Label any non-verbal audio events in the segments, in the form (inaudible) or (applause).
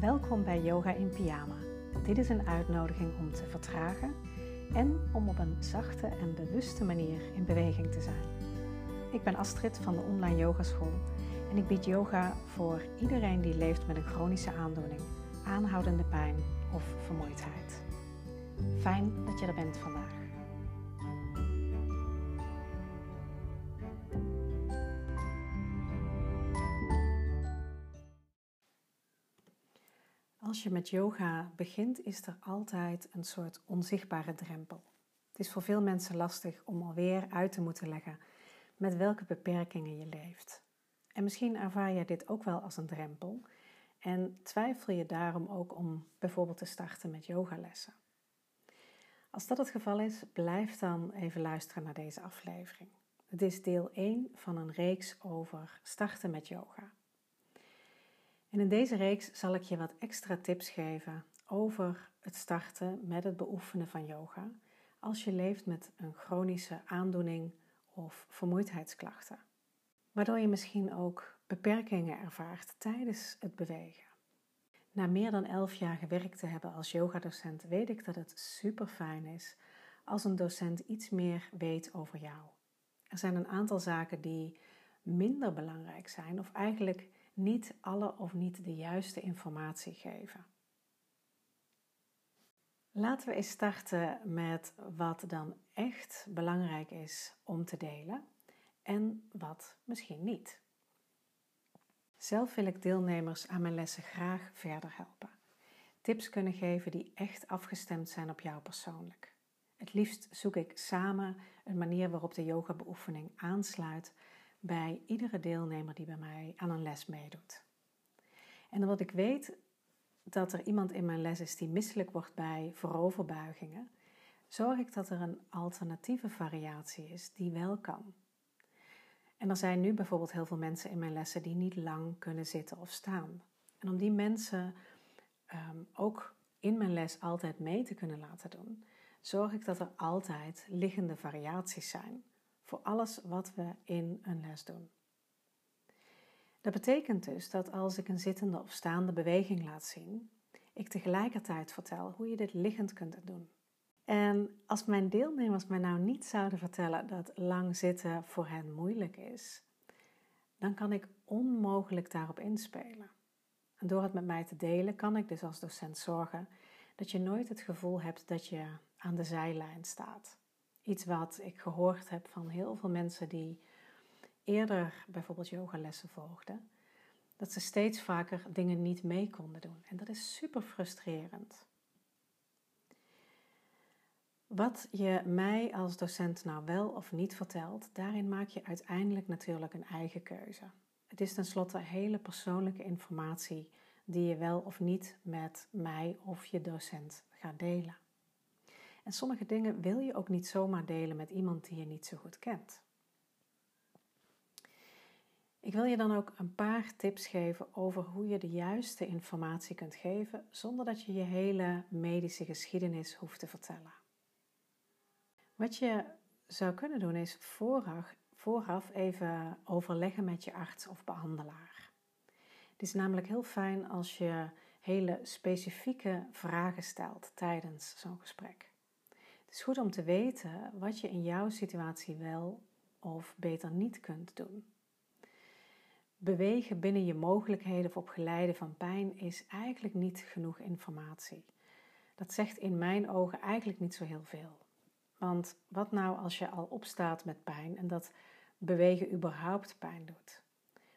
Welkom bij Yoga in Pyjama. Dit is een uitnodiging om te vertragen en om op een zachte en bewuste manier in beweging te zijn. Ik ben Astrid van de Online Yogaschool en ik bied yoga voor iedereen die leeft met een chronische aandoening, aanhoudende pijn of vermoeidheid. Fijn dat je er bent vandaag. Met yoga begint, is er altijd een soort onzichtbare drempel. Het is voor veel mensen lastig om alweer uit te moeten leggen met welke beperkingen je leeft. En misschien ervaar je dit ook wel als een drempel en twijfel je daarom ook om bijvoorbeeld te starten met yogalessen. Als dat het geval is, blijf dan even luisteren naar deze aflevering. Het is deel 1 van een reeks over starten met yoga. En in deze reeks zal ik je wat extra tips geven over het starten met het beoefenen van yoga als je leeft met een chronische aandoening of vermoeidheidsklachten. Waardoor je misschien ook beperkingen ervaart tijdens het bewegen. Na meer dan 11 jaar gewerkt te hebben als yogadocent weet ik dat het super fijn is als een docent iets meer weet over jou. Er zijn een aantal zaken die minder belangrijk zijn of eigenlijk niet alle of niet de juiste informatie geven. Laten we eens starten met wat dan echt belangrijk is om te delen en wat misschien niet. Zelf wil ik deelnemers aan mijn lessen graag verder helpen. Tips kunnen geven die echt afgestemd zijn op jou persoonlijk. Het liefst zoek ik samen een manier waarop de yoga-beoefening aansluit bij iedere deelnemer die bij mij aan een les meedoet. En omdat ik weet dat er iemand in mijn les is die misselijk wordt bij vooroverbuigingen, zorg ik dat er een alternatieve variatie is die wel kan. En er zijn nu bijvoorbeeld heel veel mensen in mijn lessen die niet lang kunnen zitten of staan. En om die mensen ehm, ook in mijn les altijd mee te kunnen laten doen, zorg ik dat er altijd liggende variaties zijn voor alles wat we in een les doen. Dat betekent dus dat als ik een zittende of staande beweging laat zien, ik tegelijkertijd vertel hoe je dit liggend kunt doen. En als mijn deelnemers mij nou niet zouden vertellen dat lang zitten voor hen moeilijk is, dan kan ik onmogelijk daarop inspelen. En door het met mij te delen, kan ik dus als docent zorgen dat je nooit het gevoel hebt dat je aan de zijlijn staat. Iets wat ik gehoord heb van heel veel mensen die eerder bijvoorbeeld yogalessen volgden, dat ze steeds vaker dingen niet mee konden doen. En dat is super frustrerend. Wat je mij als docent nou wel of niet vertelt, daarin maak je uiteindelijk natuurlijk een eigen keuze. Het is tenslotte hele persoonlijke informatie die je wel of niet met mij of je docent gaat delen. En sommige dingen wil je ook niet zomaar delen met iemand die je niet zo goed kent. Ik wil je dan ook een paar tips geven over hoe je de juiste informatie kunt geven zonder dat je je hele medische geschiedenis hoeft te vertellen. Wat je zou kunnen doen is vooraf, vooraf even overleggen met je arts of behandelaar. Het is namelijk heel fijn als je hele specifieke vragen stelt tijdens zo'n gesprek. Is goed om te weten wat je in jouw situatie wel of beter niet kunt doen. Bewegen binnen je mogelijkheden of op geleide van pijn is eigenlijk niet genoeg informatie. Dat zegt in mijn ogen eigenlijk niet zo heel veel. Want wat nou als je al opstaat met pijn en dat bewegen überhaupt pijn doet?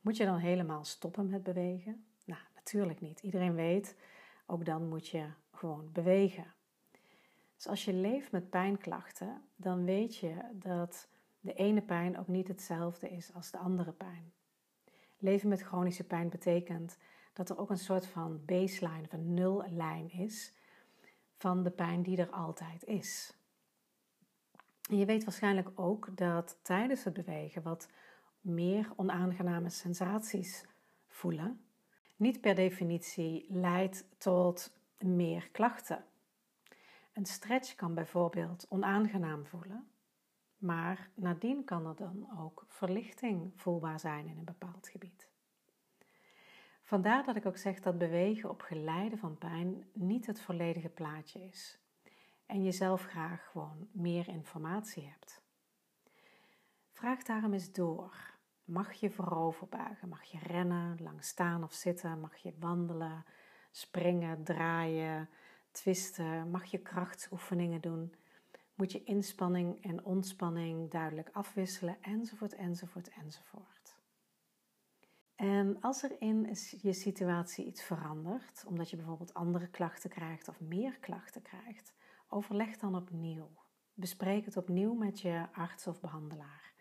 Moet je dan helemaal stoppen met bewegen? Nou, natuurlijk niet. Iedereen weet, ook dan moet je gewoon bewegen. Dus als je leeft met pijnklachten, dan weet je dat de ene pijn ook niet hetzelfde is als de andere pijn. Leven met chronische pijn betekent dat er ook een soort van baseline of een nullijn is van de pijn die er altijd is. Je weet waarschijnlijk ook dat tijdens het bewegen wat meer onaangename sensaties voelen, niet per definitie leidt tot meer klachten. Een stretch kan bijvoorbeeld onaangenaam voelen, maar nadien kan er dan ook verlichting voelbaar zijn in een bepaald gebied. Vandaar dat ik ook zeg dat bewegen op geleide van pijn niet het volledige plaatje is. En je zelf graag gewoon meer informatie hebt. Vraag daarom eens door. Mag je voorover buigen? Mag je rennen, lang staan of zitten? Mag je wandelen, springen, draaien, twisten? Mag je krachtsoefeningen doen? Moet je inspanning en ontspanning duidelijk afwisselen? Enzovoort, enzovoort, enzovoort. En als er in je situatie iets verandert, omdat je bijvoorbeeld andere klachten krijgt of meer klachten krijgt, overleg dan opnieuw. Bespreek het opnieuw met je arts of behandelaar,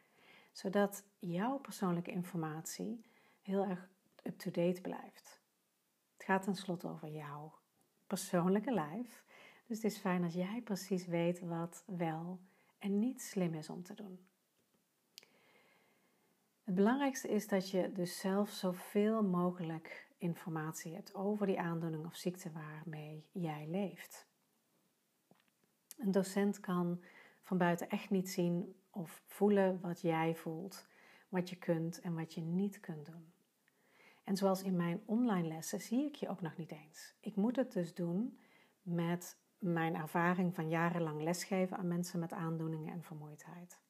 zodat jouw persoonlijke informatie heel erg up-to-date blijft. Het gaat tenslotte over jouw persoonlijke lijf, dus het is fijn als jij precies weet wat wel en niet slim is om te doen. Het belangrijkste is dat je dus zelf zoveel mogelijk informatie hebt over die aandoening of ziekte waarmee jij leeft. Een docent kan van buiten echt niet zien of voelen wat jij voelt, wat je kunt en wat je niet kunt doen. En zoals in mijn online lessen zie ik je ook nog niet eens. Ik moet het dus doen met mijn ervaring van jarenlang lesgeven aan mensen met aandoeningen en vermoeidheid.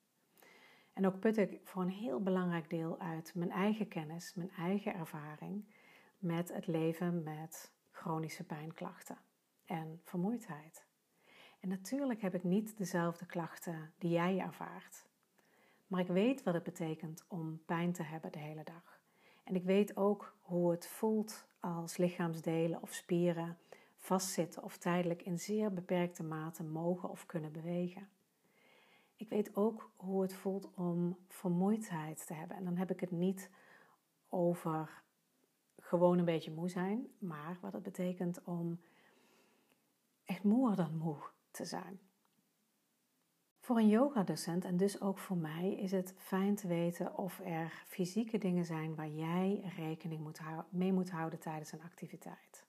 En ook put ik voor een heel belangrijk deel uit mijn eigen kennis, mijn eigen ervaring met het leven met chronische pijnklachten en vermoeidheid. En natuurlijk heb ik niet dezelfde klachten die jij ervaart. Maar ik weet wat het betekent om pijn te hebben de hele dag. En ik weet ook hoe het voelt als lichaamsdelen of spieren vastzitten of tijdelijk in zeer beperkte mate mogen of kunnen bewegen. Ik weet ook hoe het voelt om vermoeidheid te hebben. En dan heb ik het niet over gewoon een beetje moe zijn, maar wat het betekent om echt moer dan moe te zijn. Voor een yogadocent en dus ook voor mij is het fijn te weten of er fysieke dingen zijn waar jij rekening moet mee moet houden tijdens een activiteit.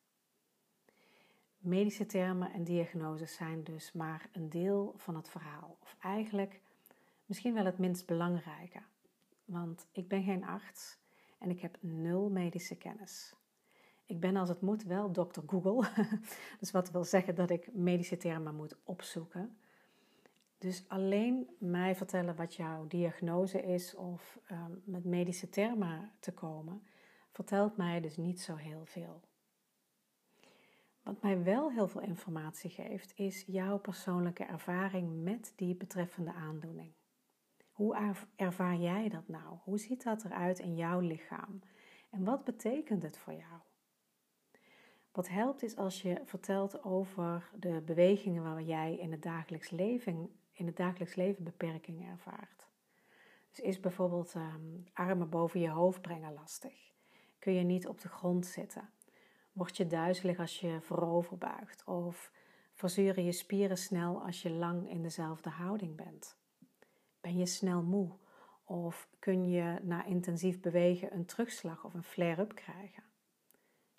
Medische termen en diagnoses zijn dus maar een deel van het verhaal, of eigenlijk misschien wel het minst belangrijke. Want ik ben geen arts en ik heb nul medische kennis. Ik ben als het moet wel dokter Google, (laughs) dus wat wil zeggen dat ik medische termen moet opzoeken. Dus alleen mij vertellen wat jouw diagnose is of um, met medische termen te komen, vertelt mij dus niet zo heel veel. Wat mij wel heel veel informatie geeft, is jouw persoonlijke ervaring met die betreffende aandoening. Hoe ervaar jij dat nou? Hoe ziet dat eruit in jouw lichaam? En wat betekent het voor jou? Wat helpt is als je vertelt over de bewegingen waar jij in het dagelijks leven, in het dagelijks leven beperkingen ervaart. Dus is bijvoorbeeld um, armen boven je hoofd brengen lastig? Kun je niet op de grond zitten? Word je duizelig als je voorover buigt? Of verzuren je spieren snel als je lang in dezelfde houding bent? Ben je snel moe? Of kun je na intensief bewegen een terugslag of een flare-up krijgen?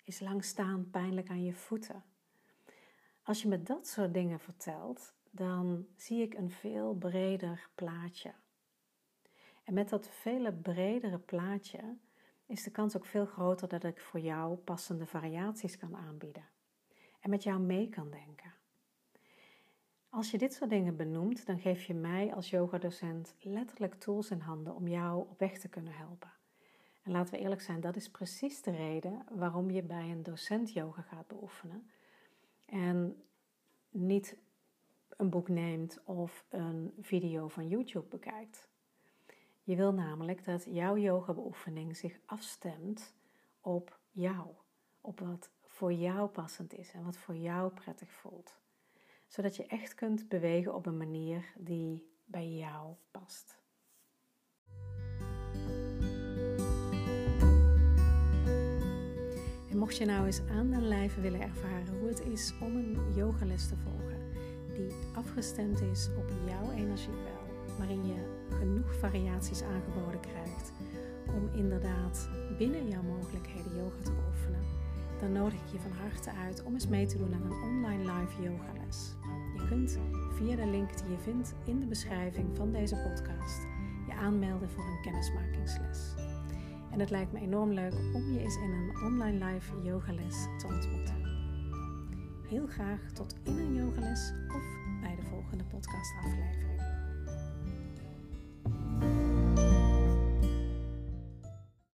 Is lang staan pijnlijk aan je voeten? Als je me dat soort dingen vertelt, dan zie ik een veel breder plaatje. En met dat vele bredere plaatje is de kans ook veel groter dat ik voor jou passende variaties kan aanbieden en met jou mee kan denken. Als je dit soort dingen benoemt, dan geef je mij als yogadocent letterlijk tools in handen om jou op weg te kunnen helpen. En laten we eerlijk zijn, dat is precies de reden waarom je bij een docent yoga gaat beoefenen. En niet een boek neemt of een video van YouTube bekijkt. Je wil namelijk dat jouw yoga-beoefening zich afstemt op jou, op wat voor jou passend is en wat voor jou prettig voelt. Zodat je echt kunt bewegen op een manier die bij jou past. En mocht je nou eens aan den lijve willen ervaren hoe het is om een yogales te volgen die afgestemd is op jouw energiepeil waarin je genoeg variaties aangeboden krijgt om inderdaad binnen jouw mogelijkheden yoga te beoefenen, dan nodig ik je van harte uit om eens mee te doen aan een online live yogales. Je kunt via de link die je vindt in de beschrijving van deze podcast je aanmelden voor een kennismakingsles. En het lijkt me enorm leuk om je eens in een online live yogales te ontmoeten heel graag tot in een yogales of bij de volgende podcastaflevering.